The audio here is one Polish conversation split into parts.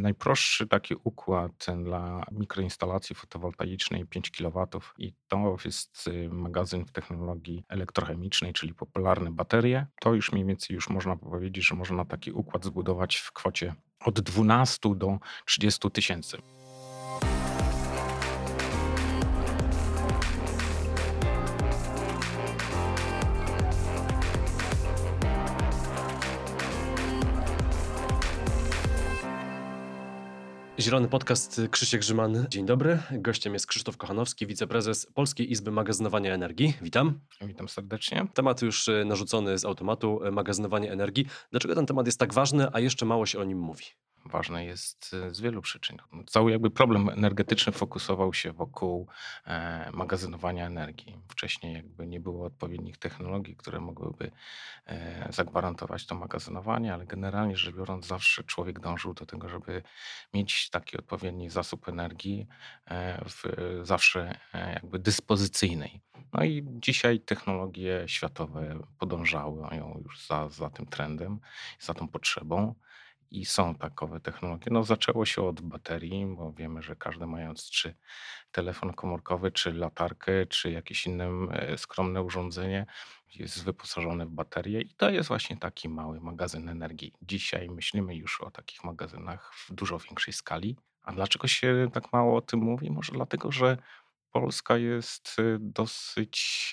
najprostszy taki układ dla mikroinstalacji fotowoltaicznej 5 kW i to jest y, magazyn w technologii elektrochemicznej, czyli popularne baterie. To już mniej więcej już można powiedzieć, że można taki układ zbudować w kwocie od 12 do 30 tysięcy. Zielony Podcast Krzysiek Grzyman. Dzień dobry. Gościem jest Krzysztof Kochanowski, wiceprezes Polskiej Izby Magazynowania Energii. Witam. Witam serdecznie. Temat już e, narzucony z automatu, e, magazynowanie energii. Dlaczego ten temat jest tak ważny, a jeszcze mało się o nim mówi? Ważne jest e, z wielu przyczyn. Cały jakby problem energetyczny fokusował się wokół e, magazynowania energii. Wcześniej jakby nie było odpowiednich technologii, które mogłyby e, zagwarantować to magazynowanie, ale generalnie rzecz biorąc zawsze człowiek dążył do tego, żeby mieć taki odpowiedni zasób energii w, zawsze jakby dyspozycyjnej. No i dzisiaj technologie światowe podążały już za, za tym trendem, za tą potrzebą i są takowe technologie. No, zaczęło się od baterii, bo wiemy, że każdy mając czy telefon komórkowy, czy latarkę, czy jakieś inne e, skromne urządzenie jest wyposażone w baterię i to jest właśnie taki mały magazyn energii. Dzisiaj myślimy już o takich magazynach w dużo większej skali. A dlaczego się tak mało o tym mówi? Może dlatego, że Polska jest y, dosyć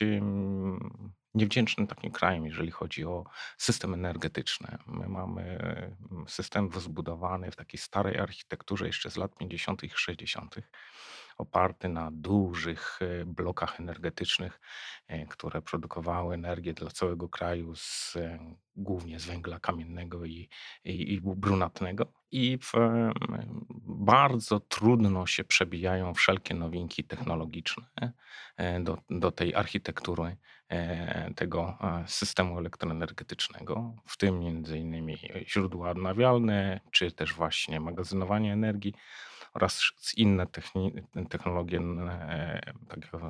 niewdzięcznym takim krajem, jeżeli chodzi o system energetyczny. My mamy system rozbudowany w takiej starej architekturze jeszcze z lat 50. i 60 oparty na dużych e, blokach energetycznych, e, które produkowały energię dla całego kraju z, e, głównie z węgla kamiennego i, i, i brunatnego. I w, bardzo trudno się przebijają wszelkie nowinki technologiczne do, do tej architektury tego systemu elektroenergetycznego, w tym między innymi źródła odnawialne, czy też właśnie magazynowanie energii oraz inne technologie e,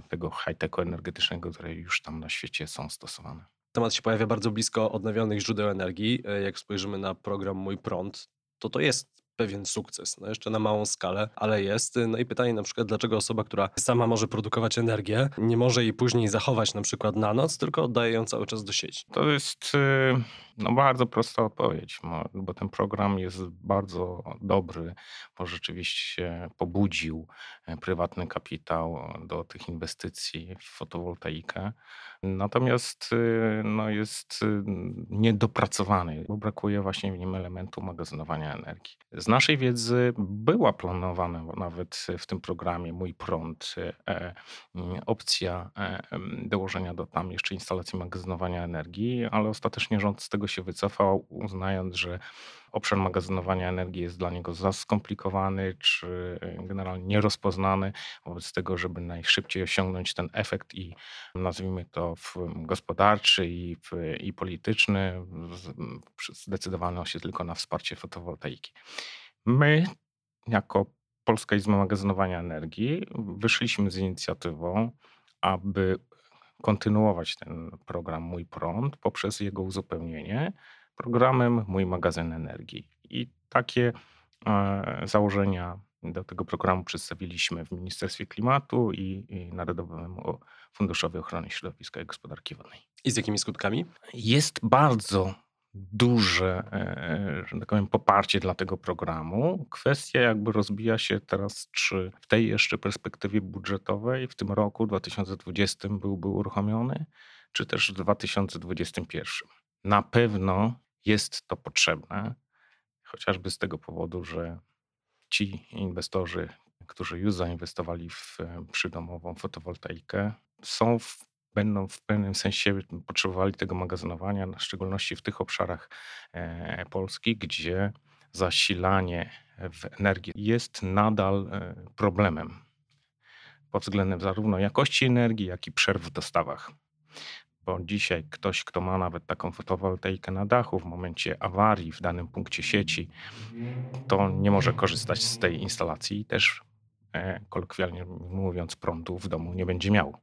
tego high-techu energetycznego, które już tam na świecie są stosowane. Temat się pojawia bardzo blisko odnawialnych źródeł energii. E, jak spojrzymy na program Mój Prąd, to to jest pewien sukces. No jeszcze na małą skalę, ale jest. No i pytanie na przykład, dlaczego osoba, która sama może produkować energię, nie może jej później zachować na przykład na noc, tylko oddaje ją cały czas do sieci? To jest y, no, bardzo prosta odpowiedź, bo ten program jest bardzo dobry, bo rzeczywiście pobudził e, prywatny kapitał do tych inwestycji w fotowoltaikę. Natomiast y, no, jest y, niedopracowany, bo brakuje właśnie w nim elementu magazynowania energii. Z naszej wiedzy była planowana nawet w tym programie Mój Prąd e, opcja e, dołożenia do tam jeszcze instalacji magazynowania energii, ale ostatecznie rząd z tego się wycofał, uznając, że obszar magazynowania energii jest dla niego za skomplikowany, czy generalnie nierozpoznany. Wobec tego, żeby najszybciej osiągnąć ten efekt i nazwijmy to gospodarczy i, i polityczny, zdecydowano się tylko na wsparcie fotowoltaiki. My, jako Polska Izba Magazynowania Energii, wyszliśmy z inicjatywą, aby kontynuować ten program Mój Prąd poprzez jego uzupełnienie programem Mój Magazyn Energii. I takie e, założenia do tego programu przedstawiliśmy w Ministerstwie Klimatu i, i Narodowemu Funduszowi Ochrony Środowiska i Gospodarki Wodnej. I z jakimi skutkami? Jest bardzo duże, e, że tak powiem, poparcie dla tego programu. Kwestia jakby rozbija się teraz, czy w tej jeszcze perspektywie budżetowej w tym roku 2020 byłby uruchomiony, czy też w 2021. Na pewno jest to potrzebne, chociażby z tego powodu, że ci inwestorzy, którzy już zainwestowali w e, przydomową fotowoltaikę, są w będą w pewnym sensie potrzebowali tego magazynowania, w szczególności w tych obszarach e, Polski, gdzie zasilanie w energię jest nadal e, problemem pod względem zarówno jakości energii, jak i przerw w dostawach. Bo dzisiaj ktoś, kto ma nawet taką fotowoltaikę na dachu, w momencie awarii w danym punkcie sieci, to nie może korzystać z tej instalacji i też E, kolokwialnie mówiąc, prądu w domu nie będzie miał.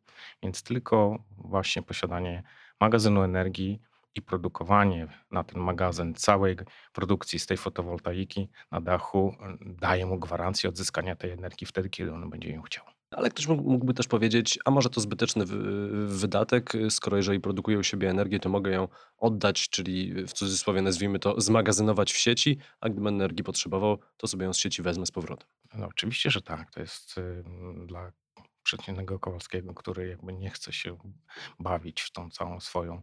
Więc tylko właśnie posiadanie magazynu energii i produkowanie na ten magazyn całej produkcji z tej fotowoltaiki na dachu daje mu gwarancję odzyskania tej energii wtedy, kiedy on będzie ją chciał. Ale ktoś mógłby też powiedzieć, a może to zbyteczny wydatek, skoro jeżeli produkuję u siebie energię, to mogę ją oddać, czyli w cudzysłowie nazwijmy to zmagazynować w sieci, a gdybym energii potrzebował, to sobie ją z sieci wezmę z powrotem. No, oczywiście, że tak. To jest dla przeciętnego Kowalskiego, który jakby nie chce się bawić w tą całą swoją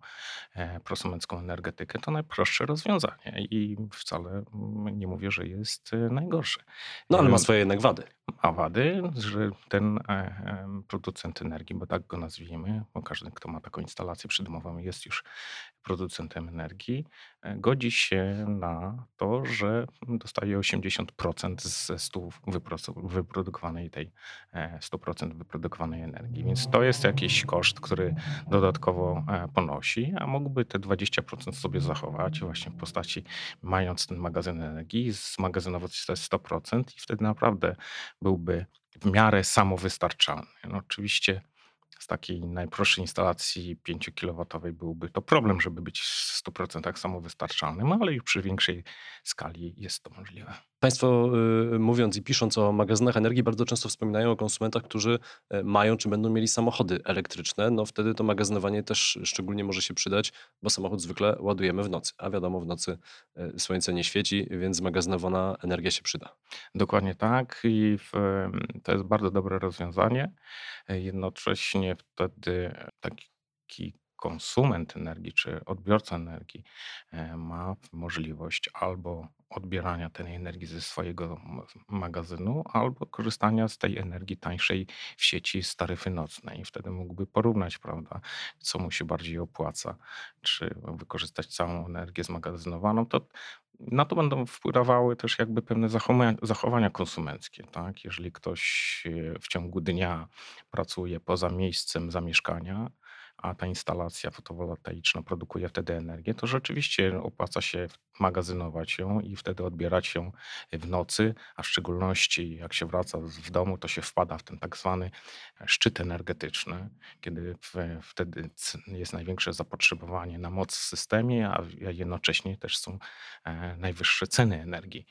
e, prosumencką energetykę, to najprostsze rozwiązanie i wcale nie mówię, że jest e, najgorsze. No ale ma swoje jednak wady. Ma wady, że ten e, producent energii, bo tak go nazwijmy, bo każdy, kto ma taką instalację przydomową, jest już producentem energii, godzi się na to, że dostaje 80% ze 100 wyprodukowanej tej 100% wyprodukowanej energii. Więc to jest jakiś koszt, który dodatkowo e, ponosi, a mógłby te 20% sobie zachować właśnie w postaci, mając ten magazyn energii, zmagazynować te 100% i wtedy naprawdę byłby w miarę samowystarczalny. No oczywiście z takiej najprostszej instalacji 5 kW byłby to problem, żeby być w 100% samowystarczalnym, ale już przy większej skali jest to możliwe. Państwo y, mówiąc i pisząc o magazynach energii bardzo często wspominają o konsumentach, którzy e, mają czy będą mieli samochody elektryczne. No wtedy to magazynowanie też szczególnie może się przydać, bo samochód zwykle ładujemy w nocy, a wiadomo w nocy e, słońce nie świeci, więc zmagazynowana energia się przyda. Dokładnie tak i w, to jest bardzo dobre rozwiązanie. E, jednocześnie wtedy taki konsument energii czy odbiorca energii e, ma możliwość albo odbierania tej energii ze swojego magazynu, albo korzystania z tej energii tańszej w sieci z taryfy nocnej. Wtedy mógłby porównać, prawda, co mu się bardziej opłaca, czy wykorzystać całą energię zmagazynowaną. To na to będą wpływały też jakby pewne zachowania, zachowania konsumenckie. Tak? Jeżeli ktoś e, w ciągu dnia pracuje poza miejscem zamieszkania, a ta instalacja fotowoltaiczna produkuje wtedy energię, to rzeczywiście opłaca się magazynować ją i wtedy odbierać ją w nocy, a w szczególności jak się wraca w domu, to się wpada w ten tak zwany szczyt energetyczny, kiedy wtedy jest największe zapotrzebowanie na moc w systemie, a jednocześnie też są e, najwyższe ceny energii.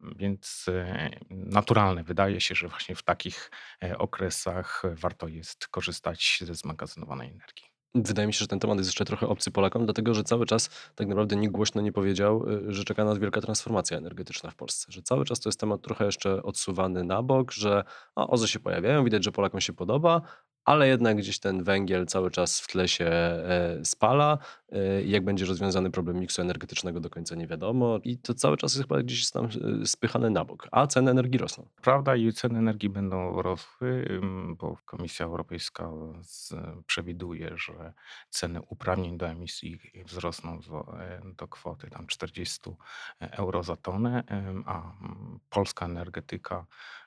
Więc e, naturalne wydaje się, że właśnie w takich e, okresach warto jest korzystać ze zmagazynowanej energii. Wydaje mi się, że ten temat jest jeszcze trochę obcy Polakom, dlatego że cały czas tak naprawdę nikt głośno nie powiedział, y, że czeka nas wielka transformacja energetyczna w Polsce. Że cały czas to jest temat trochę jeszcze odsuwany na bok, że o, OZE się pojawiają, widać, że Polakom się podoba, ale jednak gdzieś ten węgiel cały czas w tle się e, spala. E, jak będzie rozwiązany problem miksu energetycznego do końca nie wiadomo i to cały czas jest chyba gdzieś tam e, spychane na bok, a ceny energii rosną. Prawda i ceny energii będą rosły, bo Komisja Europejska przewiduje, że ceny uprawnień do emisji wzrosną do kwoty tam 40 euro za tonę, a polska energetyka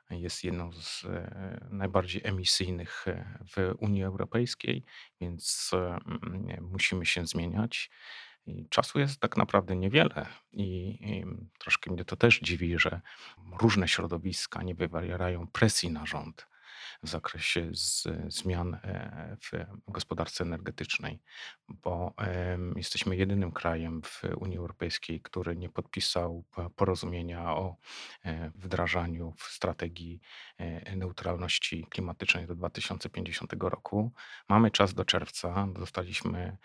jest jedną z e, najbardziej emisyjnych e, w Unii Europejskiej, więc mm, musimy się zmieniać. I czasu jest tak naprawdę niewiele i, i troszkę mnie to też dziwi, że różne środowiska nie wywierają presji na rząd w zakresie z, zmian e, w gospodarce energetycznej, bo jesteśmy jedynym krajem w Unii Europejskiej, który nie podpisał porozumienia o e, wdrażaniu w strategii e, neutralności klimatycznej do 2050 roku. Mamy czas do czerwca, dostaliśmy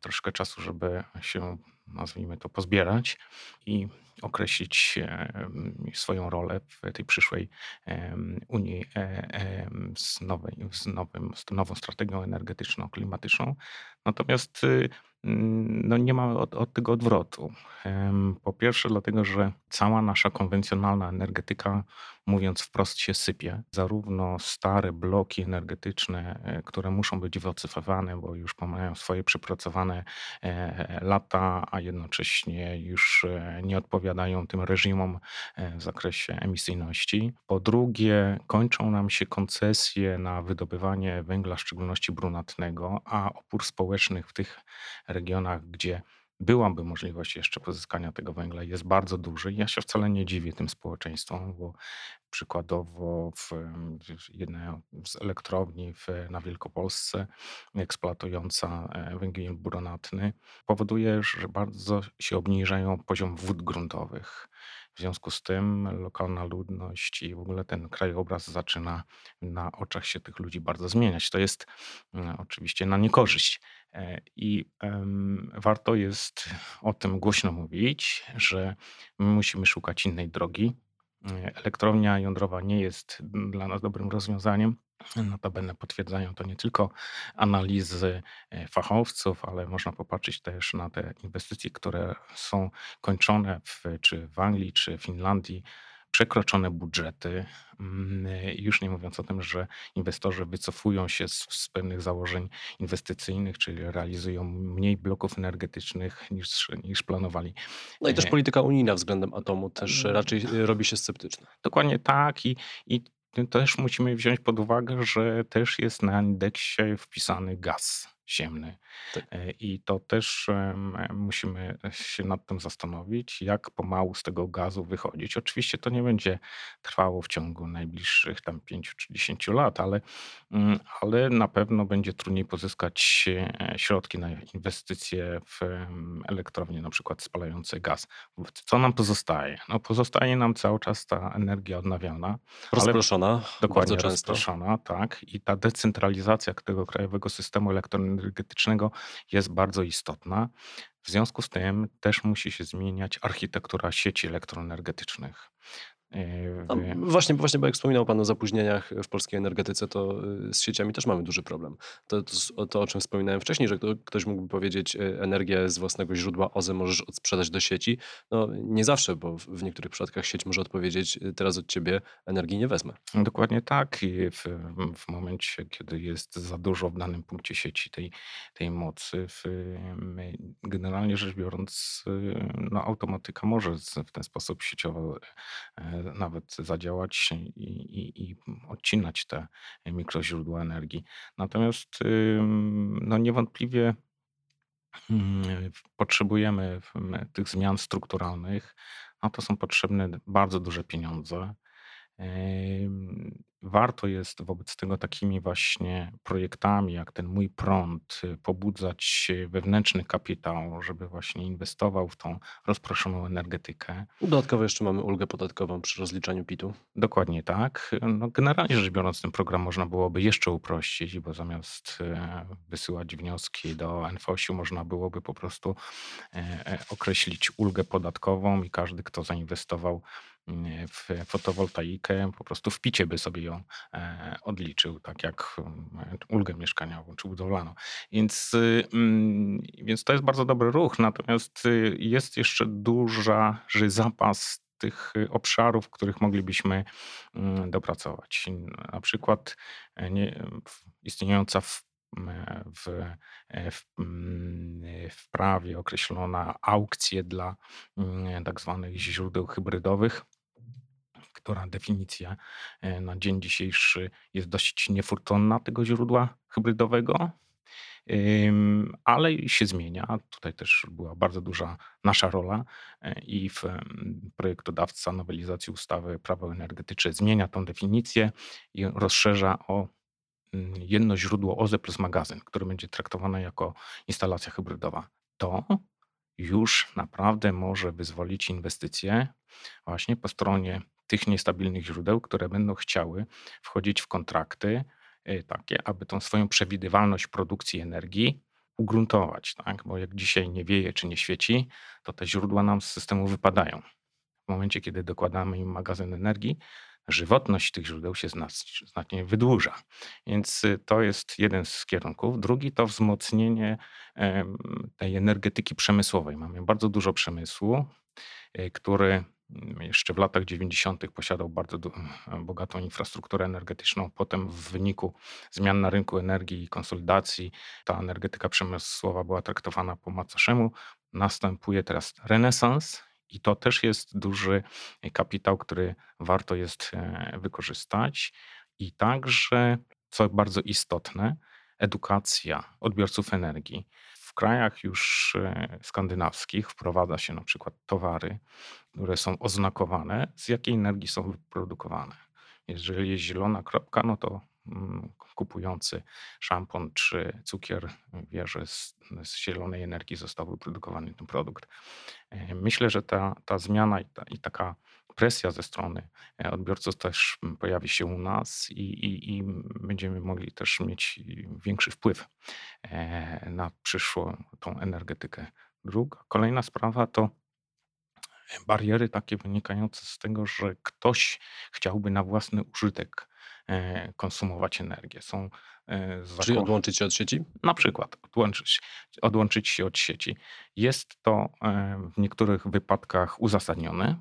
troszkę czasu, żeby się nazwijmy to, pozbierać i określić swoją rolę w tej przyszłej Unii e, z, nowej, z, nowym, z nową strategią energetyczną, klimatyczną. Natomiast y, Mm, no nie ma od, od, tego odwrotu. Po pierwsze, dlatego, że cała nasza konwencjonalna energetyka, mówiąc wprost, się sypie. Zarówno stare bloki energetyczne, e, które muszą być wycofywane, bo już mają swoje przepracowane e, lata, a jednocześnie już e, nie odpowiadają tym reżimom w zakresie emisyjności. Po drugie, kończą nam się koncesje na wydobywanie węgla, w szczególności brunatnego, a opór społeczny w tych regionach, gdzie byłaby możliwość jeszcze pozyskania tego węgla, jest bardzo duży. Ja się wcale nie dziwię tym społeczeństwom, bo przykładowo w, jednej z elektrowni w, na Wielkopolsce eksploatująca e, węgiel brunatny powoduje, że bardzo się obniżają poziom wód gruntowych. W związku z tym lokalna ludność i w ogóle ten krajobraz zaczyna na oczach się tych ludzi bardzo zmieniać. To jest mm, oczywiście na niekorzyść. E, I warto jest o tym głośno mówić, że my musimy szukać innej drogi. E, elektrownia jądrowa nie jest dla nas dobrym rozwiązaniem. Notabene potwierdzają to nie tylko analizy e, fachowców, ale można popatrzeć też na te inwestycje, które są kończone w, czy w Anglii, czy Finlandii przekroczone budżety, mm, już nie mówiąc o tym, że inwestorzy wycofują się z, z, pewnych założeń inwestycyjnych, czyli realizują mniej bloków energetycznych niż, niż planowali. No i też e, polityka unijna względem atomu też mm. raczej robi się sceptyczna. Dokładnie tak i, i też musimy wziąć pod uwagę, że też jest na indeksie wpisany gaz ziemny. Tak. E, I to też musimy się nad tym zastanowić, jak pomału z tego gazu wychodzić. Oczywiście to nie będzie trwało w ciągu najbliższych tam 5 czy 10 lat, ale, mm, ale na pewno będzie trudniej pozyskać e, środki na inwestycje w elektrownie, na przykład spalające gaz. Co nam pozostaje? No pozostaje nam cały czas ta energia odnawialna. Rozproszona. Dokładnie rozproszona, tak. I ta decentralizacja tego krajowego systemu elektroenergetycznego jest bardzo istotna. W związku z tym też musi się zmieniać architektura sieci elektroenergetycznych. No, właśnie, właśnie, bo jak wspominał Pan o zapóźnieniach w polskiej energetyce, to y, z sieciami też mamy duży problem. To, to, to o czym wspominałem wcześniej, że ktoś mógłby powiedzieć, y, energię z własnego źródła OZE możesz odsprzedać do sieci. No nie zawsze, bo w niektórych przypadkach sieć może odpowiedzieć, y, teraz od ciebie energii nie wezmę. Dokładnie tak. I w, w momencie, kiedy jest za dużo w danym punkcie sieci tej, tej mocy, w, generalnie rzecz biorąc, no, automatyka może w ten sposób sieciowo nawet zadziałać i, i, i odcinać te mikroźródła energii. Natomiast no niewątpliwie mm, potrzebujemy tych zmian strukturalnych, a to są potrzebne bardzo duże pieniądze. Warto jest wobec tego takimi właśnie projektami, jak ten mój prąd, y, pobudzać wewnętrzny kapitał, żeby właśnie inwestował w tą rozproszoną energetykę. Dodatkowo jeszcze mamy ulgę podatkową przy rozliczaniu PIT-u. Dokładnie tak. No, generalnie rzecz biorąc, ten program można byłoby jeszcze uprościć, bo zamiast e, wysyłać wnioski do NFOŚ-u, można byłoby po prostu e, e, określić ulgę podatkową i każdy, kto zainwestował w fotowoltaikę, po prostu w picie by sobie ją e, odliczył, tak jak mm, ulgę mieszkaniową czy budowlaną. Więc, mm, więc to jest bardzo dobry ruch, natomiast y, jest jeszcze duży zapas tych obszarów, których moglibyśmy mm, dopracować. Na przykład e, nie, istniejąca w w, e, w, w, prawie określona aukcje dla tak zwanych źródeł hybrydowych która definicja e, na dzień dzisiejszy jest dość niefortunna tego źródła hybrydowego, ale się zmienia. Tutaj też była bardzo duża nasza rola e, i w projektodawca nowelizacji ustawy prawo energetyczne zmienia tą definicję i rozszerza o mm, jedno źródło OZE plus magazyn, które będzie traktowane jako instalacja hybrydowa. To już naprawdę może wyzwolić inwestycje właśnie po stronie tych niestabilnych źródeł, które będą chciały wchodzić w kontrakty y, takie, aby tą swoją przewidywalność produkcji energii ugruntować. Tak? Bo jak dzisiaj nie wieje czy nie świeci, to te źródła nam z systemu wypadają. W momencie, kiedy dokładamy im magazyn energii, żywotność tych źródeł się znacznie wydłuża. Więc y, to jest jeden z kierunków. Drugi to wzmocnienie tej energetyki przemysłowej. Mamy bardzo dużo przemysłu, y, który jeszcze w latach 90. posiadał bardzo bogatą infrastrukturę energetyczną. Potem w wyniku zmian na rynku energii i konsolidacji ta energetyka przemysłowa była traktowana po macoszemu. Następuje teraz renesans i to też jest duży kapitał, który warto jest e, wykorzystać. I także, co bardzo istotne, edukacja odbiorców energii. W krajach już e, skandynawskich wprowadza się na przykład towary, które są oznakowane, z jakiej energii są wyprodukowane. Jeżeli jest zielona kropka, no to mm, kupujący szampon czy cukier wie, że z, z zielonej energii został wyprodukowany ten produkt. E, myślę, że ta, ta zmiana i, ta, i taka presja ze strony e, odbiorców też pojawi się u nas i, i, i będziemy mogli też mieć większy wpływ e, na przyszłą tą energetykę. Druga, kolejna sprawa to bariery takie wynikające z tego, że ktoś chciałby na własny użytek e, konsumować energię. Są Czyli odłączyć się od sieci? Na przykład odłączyć, odłączyć się od sieci. Jest to w niektórych wypadkach uzasadnione,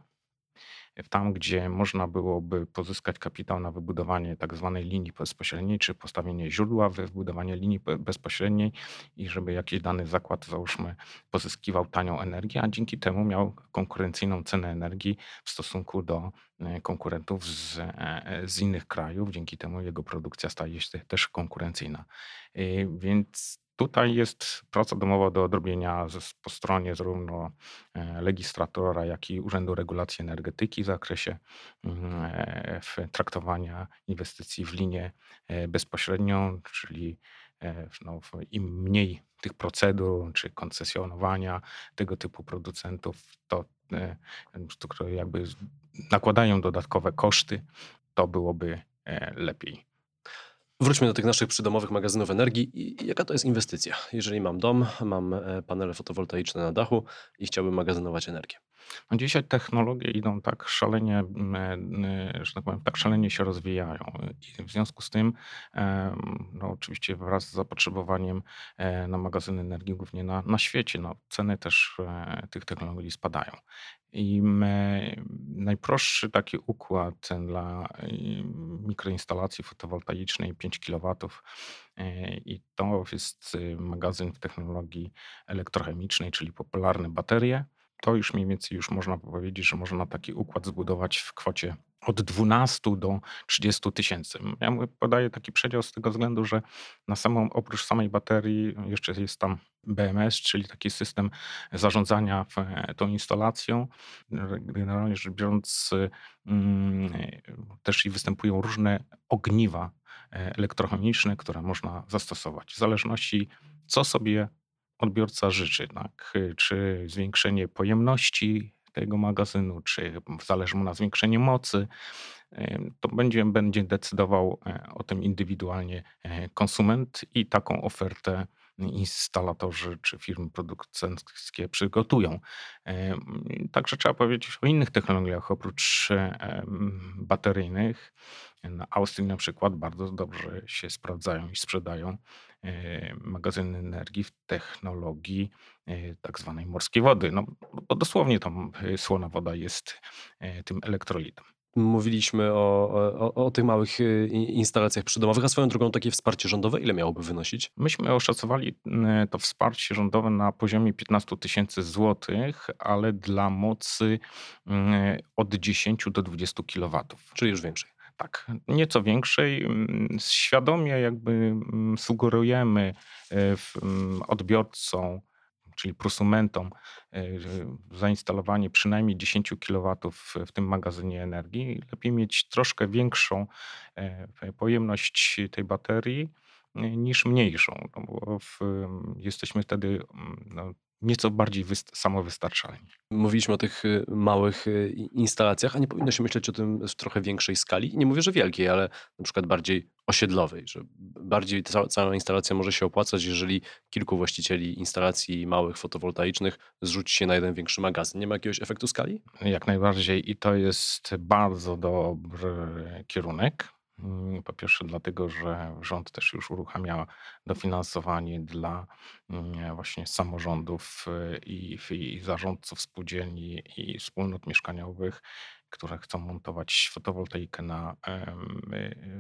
tam, gdzie można byłoby pozyskać kapitał na wybudowanie tak zwanej linii bezpośredniej, czy postawienie źródła, wybudowanie linii bezpośredniej i żeby jakiś dany zakład, załóżmy, pozyskiwał tanią energię, a dzięki temu miał konkurencyjną cenę energii w stosunku do e, konkurentów z, e, z innych krajów. Dzięki temu jego produkcja staje się też konkurencyjna. E, więc Tutaj jest praca domowa do odrobienia po stronie zarówno e, legislatora, jak i Urzędu Regulacji Energetyki w zakresie mm, e, traktowania inwestycji w linię e, bezpośrednią, czyli no, im mniej tych procedur czy koncesjonowania tego typu producentów, to, które jakby nakładają dodatkowe koszty, to byłoby lepiej. Wróćmy do tych naszych przydomowych magazynów energii. Jaka to jest inwestycja? Jeżeli mam dom, mam e, panele fotowoltaiczne na dachu i chciałbym magazynować energię. No dzisiaj technologie idą tak szalenie, e, że tak powiem, tak szalenie się rozwijają. I w związku z tym, no oczywiście wraz z zapotrzebowaniem e, na magazyny energii, głównie na, na świecie, no ceny też tych technologii spadają. I najprostszy taki układ dla mikroinstalacji fotowoltaicznej 5 kW e, i to jest magazyn w technologii elektrochemicznej, czyli popularne baterie. To już mniej więcej już można powiedzieć, że można taki układ zbudować w kwocie od 12 do 30 tysięcy. Ja podaję taki przedział z tego względu, że na samą, oprócz samej baterii jeszcze jest tam BMS, czyli taki system zarządzania tą instalacją. Generalnie rzecz biorąc, mm, też i występują różne ogniwa e, elektrochemiczne, które można zastosować. W zależności, co sobie odbiorca życzy, tak? czy zwiększenie pojemności tego magazynu, czy zależy mu na zwiększeniu mocy, to będzie, będzie decydował e, o tym indywidualnie e, konsument i taką ofertę instalatorzy czy firmy producenckie przygotują. Także trzeba powiedzieć o innych technologiach oprócz e, bateryjnych. Na Austrii na przykład bardzo dobrze się sprawdzają i sprzedają magazyny energii w technologii tak zwanej morskiej wody. No, bo dosłownie tam słona woda jest tym elektrolitem. Mówiliśmy o, o, o tych małych instalacjach przydomowych, a swoją drogą takie wsparcie rządowe ile miałoby wynosić? Myśmy oszacowali to wsparcie rządowe na poziomie 15 tysięcy złotych, ale dla mocy od 10 do 20 kW. Czyli już większej. Tak, nieco większej. Świadomie jakby sugerujemy e, odbiorcom czyli prosumentom, e, zainstalowanie przynajmniej 10 kW w tym magazynie energii. Lepiej mieć troszkę większą e, pojemność tej baterii niż mniejszą, no bo w, jesteśmy wtedy no, nieco bardziej samowystarczalni. Mówiliśmy o tych y, małych y, instalacjach, a nie powinno się myśleć o tym w trochę większej skali. Nie mówię, że wielkiej, ale na przykład bardziej osiedlowej, że bardziej ta cała instalacja może się opłacać, jeżeli kilku właścicieli instalacji małych fotowoltaicznych zrzuci się na jeden większy magazyn. Nie ma jakiegoś efektu skali? Jak najbardziej i to jest bardzo dobry kierunek. Mm, po pierwsze, dlatego, że rząd też już uruchamia dofinansowanie dla mm, właśnie samorządów y, i, i zarządców spółdzielni i wspólnot mieszkaniowych, które chcą montować fotowoltaikę na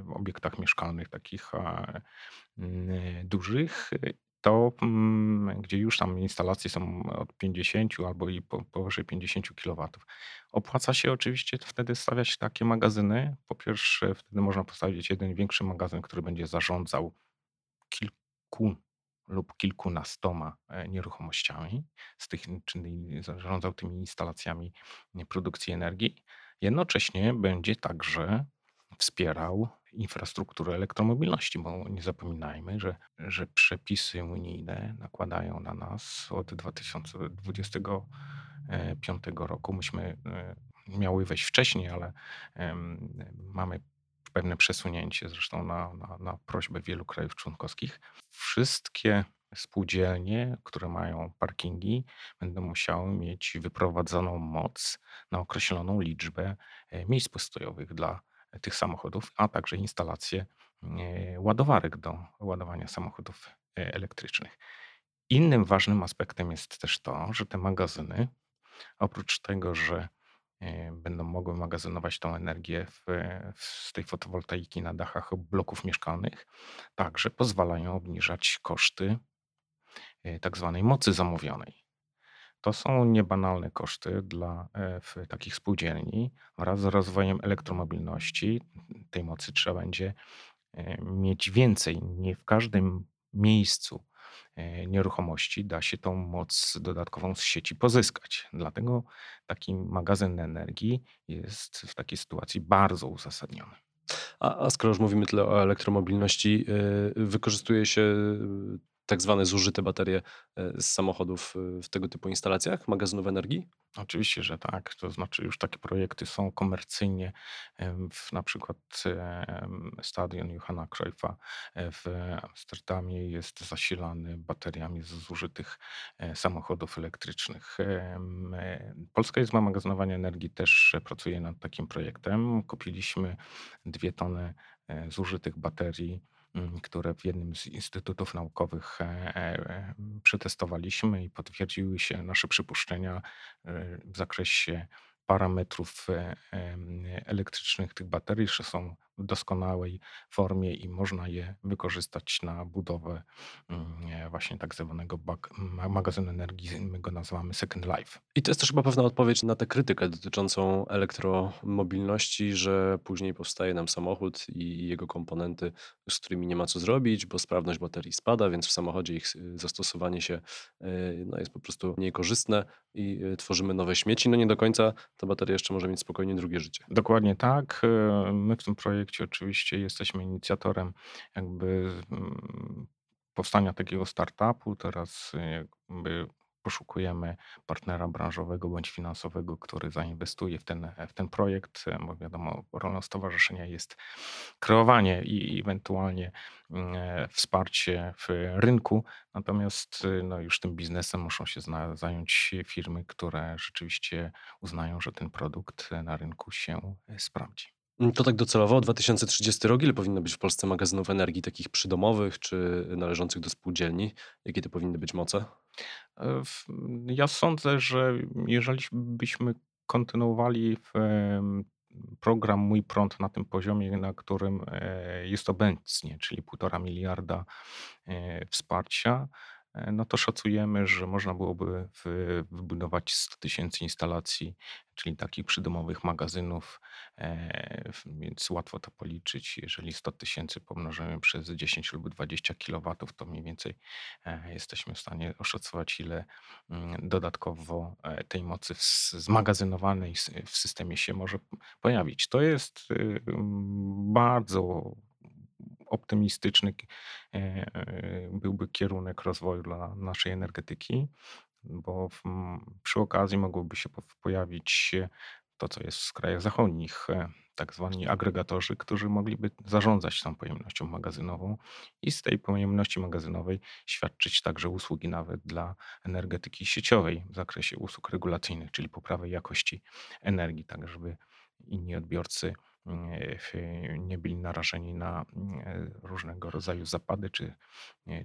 y, obiektach mieszkalnych takich dużych to mm, gdzie już tam instalacje są od 50 albo i powyżej 50 kW. Opłaca się oczywiście wtedy stawiać takie magazyny. Po pierwsze, wtedy można postawić jeden większy magazyn, który będzie zarządzał kilku lub kilkunastoma e, nieruchomościami, z tych, czyli zarządzał tymi instalacjami produkcji energii. Jednocześnie będzie także wspierał infrastrukturę elektromobilności, bo nie zapominajmy, że, że przepisy unijne nakładają na nas od 2025 roku. Myśmy e, miały wejść wcześniej, ale mamy pewne przesunięcie, zresztą na, na, na prośbę wielu krajów członkowskich. Wszystkie spółdzielnie, które mają parkingi, będą musiały mieć wyprowadzoną moc na określoną liczbę e, miejsc postojowych dla tych samochodów, a także instalacje e, ładowarek do ładowania samochodów e, elektrycznych. Innym ważnym aspektem jest też to, że te magazyny, oprócz tego, że e, będą mogły magazynować tą energię w, w, z tej fotowoltaiki na dachach bloków mieszkalnych, także pozwalają obniżać koszty tak zwanej mocy zamówionej. To są niebanalne koszty dla e, takich spółdzielni. Wraz z rozwojem elektromobilności tej mocy trzeba będzie e, mieć więcej. Nie w każdym miejscu e, nieruchomości da się tą moc dodatkową z sieci pozyskać. Dlatego taki magazyn energii jest w takiej sytuacji bardzo uzasadniony. A, a skoro już mówimy tyle o elektromobilności, wykorzystuje się tak zwane zużyte baterie e, z samochodów e, w tego typu instalacjach, magazynów energii? Oczywiście, że tak. To znaczy już takie projekty są komercyjnie. W, na przykład stadion Johanna Cruyffa e, w Amsterdamie jest zasilany bateriami z zużytych samochodów elektrycznych. Polska Izba Magazynowania Energii też pracuje nad takim projektem. Kupiliśmy dwie tony zużytych baterii które w jednym z instytutów naukowych e, e, przetestowaliśmy i potwierdziły się nasze przypuszczenia e, w zakresie parametrów elektrycznych tych baterii, że są doskonałej formie i można je wykorzystać na budowę mm, właśnie tak zwanego magazynu energii. My go nazywamy Second Life. I to jest też chyba pewna odpowiedź na tę krytykę dotyczącą elektromobilności, że później powstaje nam samochód i jego komponenty, z którymi nie ma co zrobić, bo sprawność baterii spada, więc w samochodzie ich y, zastosowanie się y, no, jest po prostu mniej korzystne i y, tworzymy nowe śmieci. No nie do końca ta bateria jeszcze może mieć spokojnie drugie życie. Dokładnie tak. My w tym projekcie projekcie oczywiście jesteśmy inicjatorem jakby mm, powstania takiego startupu. Teraz jakby poszukujemy partnera branżowego bądź finansowego, który zainwestuje w ten, w ten projekt, bo wiadomo, rolą stowarzyszenia jest kreowanie i ewentualnie mm, wsparcie w rynku. Natomiast no, już tym biznesem muszą się zająć firmy, które rzeczywiście uznają, że ten produkt na rynku się sprawdzi. Mm, to tak docelowo, 2030 rok, ile powinno być w Polsce magazynów energii takich przydomowych czy należących do spółdzielni? Jakie to powinny być moce? E, ja sądzę, że jeżeli byśmy kontynuowali program Mój Prąd na tym poziomie, na którym e, jest obecnie, czyli półtora miliarda e, wsparcia, no to szacujemy, że można byłoby wybudować 100 tysięcy instalacji, czyli takich przydomowych magazynów, e, więc łatwo to policzyć. Jeżeli 100 tysięcy pomnożymy przez 10 lub 20 kW, to mniej więcej e, jesteśmy w stanie oszacować, ile mm, dodatkowo tej mocy zmagazynowanej w systemie się może pojawić. To jest y, bardzo optymistyczny e, e, byłby kierunek rozwoju dla naszej energetyki, bo w, przy okazji mogłoby się pojawić to, co jest w krajach zachodnich, e, tak zwani agregatorzy, którzy mogliby zarządzać tą pojemnością magazynową i z tej pojemności magazynowej świadczyć także usługi nawet dla energetyki sieciowej w zakresie usług regulacyjnych, czyli poprawy jakości energii, tak żeby inni odbiorcy nie byli narażeni na różnego rodzaju zapady czy,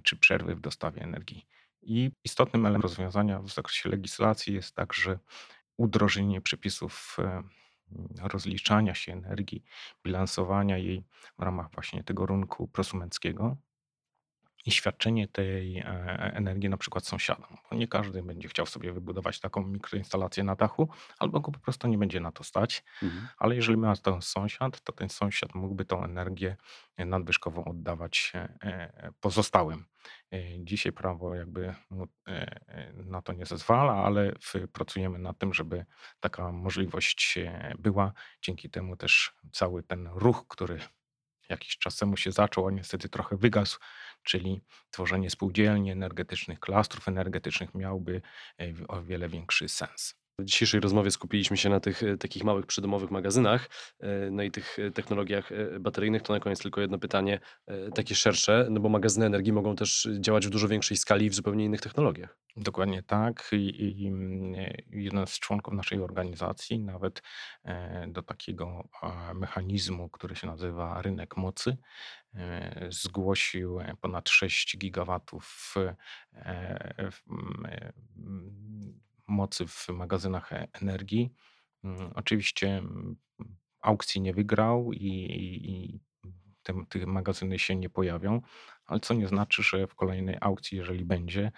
czy przerwy w dostawie energii. I istotnym elementem rozwiązania w zakresie legislacji jest także udrożenie przepisów rozliczania się energii, bilansowania jej w ramach właśnie tego rynku prosumenckiego. I świadczenie tej e, energii na przykład sąsiadom. Nie każdy będzie chciał sobie wybudować taką mikroinstalację na dachu, albo go po prostu nie będzie na to stać. Mhm. Ale jeżeli ma to sąsiad, to ten sąsiad mógłby tą energię nadwyżkową oddawać e, e, pozostałym. Dzisiaj prawo jakby na to nie zezwala, ale pracujemy nad tym, żeby taka możliwość była. Dzięki temu też cały ten ruch, który jakiś czas temu się zaczął, a niestety trochę wygasł, czyli tworzenie spółdzielni energetycznych, klastrów energetycznych miałby e, o wiele większy sens. W dzisiejszej rozmowie skupiliśmy się na tych e, takich małych przydomowych magazynach, e, no i tych technologiach bateryjnych. To na koniec tylko jedno pytanie, takie szersze, no bo magazyny energii mogą też działać w dużo większej skali i w zupełnie innych technologiach. Dokładnie tak. I, i, jeden z członków naszej organizacji nawet do takiego mechanizmu, który się nazywa rynek mocy, E, zgłosił ponad 6 gigawatów e, mocy w magazynach e, energii. Mm, oczywiście aukcji nie wygrał i, i te, te magazyny się nie pojawią, ale co nie znaczy, że w kolejnej aukcji, jeżeli będzie,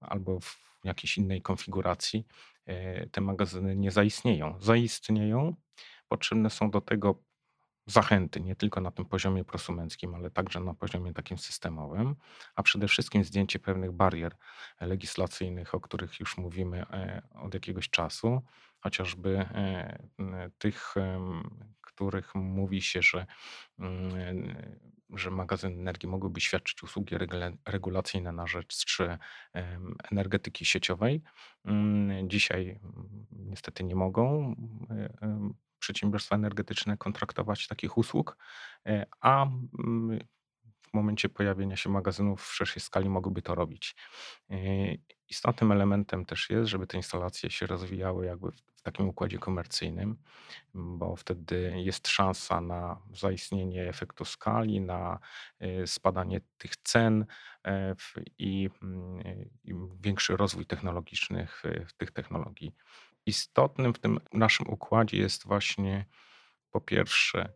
albo w jakiejś innej konfiguracji, te magazyny nie zaistnieją. Zaistnieją, potrzebne są do tego zachęty, nie tylko na tym poziomie prosumenckim, ale także na poziomie takim systemowym, a przede wszystkim zdjęcie pewnych barier legislacyjnych, o których już mówimy e, od jakiegoś czasu, chociażby e, tych, których mówi się, że, mm, że magazyny energii mogłyby świadczyć usługi regulacyjne na rzecz energetyki sieciowej. Mm, dzisiaj mm, niestety nie mogą przedsiębiorstwa energetyczne kontraktować takich usług, e, a momencie pojawienia się magazynów w szerszej skali mogłyby to robić. E, istotnym elementem też jest, żeby te instalacje się rozwijały jakby w takim układzie komercyjnym, bo wtedy jest szansa na zaistnienie efektu skali, na e, spadanie tych cen i, mm, i większy rozwój technologiczny tych technologii istotnym w tym naszym układzie jest właśnie po pierwsze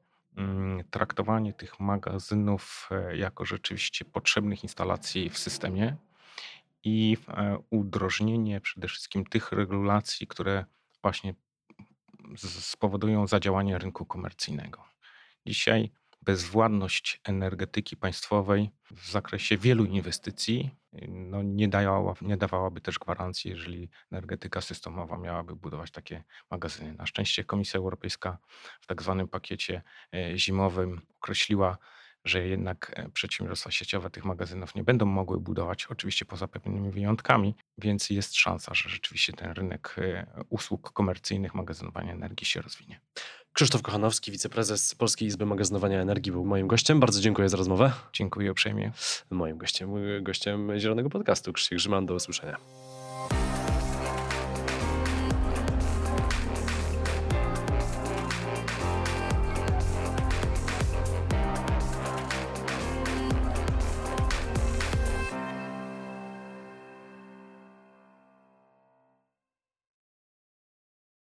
traktowanie tych magazynów e, jako rzeczywiście potrzebnych instalacji w systemie i e, udrożnienie przede wszystkim tych regulacji, które właśnie spowodują zadziałanie rynku komercyjnego. Dzisiaj bezwładność energetyki państwowej w zakresie wielu inwestycji no nie, nie dawałaby też gwarancji, jeżeli energetyka systemowa miałaby budować takie magazyny. Na szczęście Komisja Europejska w tak zwanym pakiecie e, zimowym określiła, że jednak e, przedsiębiorstwa sieciowe tych magazynów nie będą mogły budować, oczywiście poza pewnymi wyjątkami, więc jest szansa, że rzeczywiście ten rynek e, usług komercyjnych magazynowania energii się rozwinie. Krzysztof Kochanowski, wiceprezes Polskiej Izby Magazynowania Energii, był moim gościem. Bardzo dziękuję za rozmowę. Dziękuję uprzejmie. Moim gościem, gościem Zielonego Podcastu, Krzysztof Grzyman. Do usłyszenia.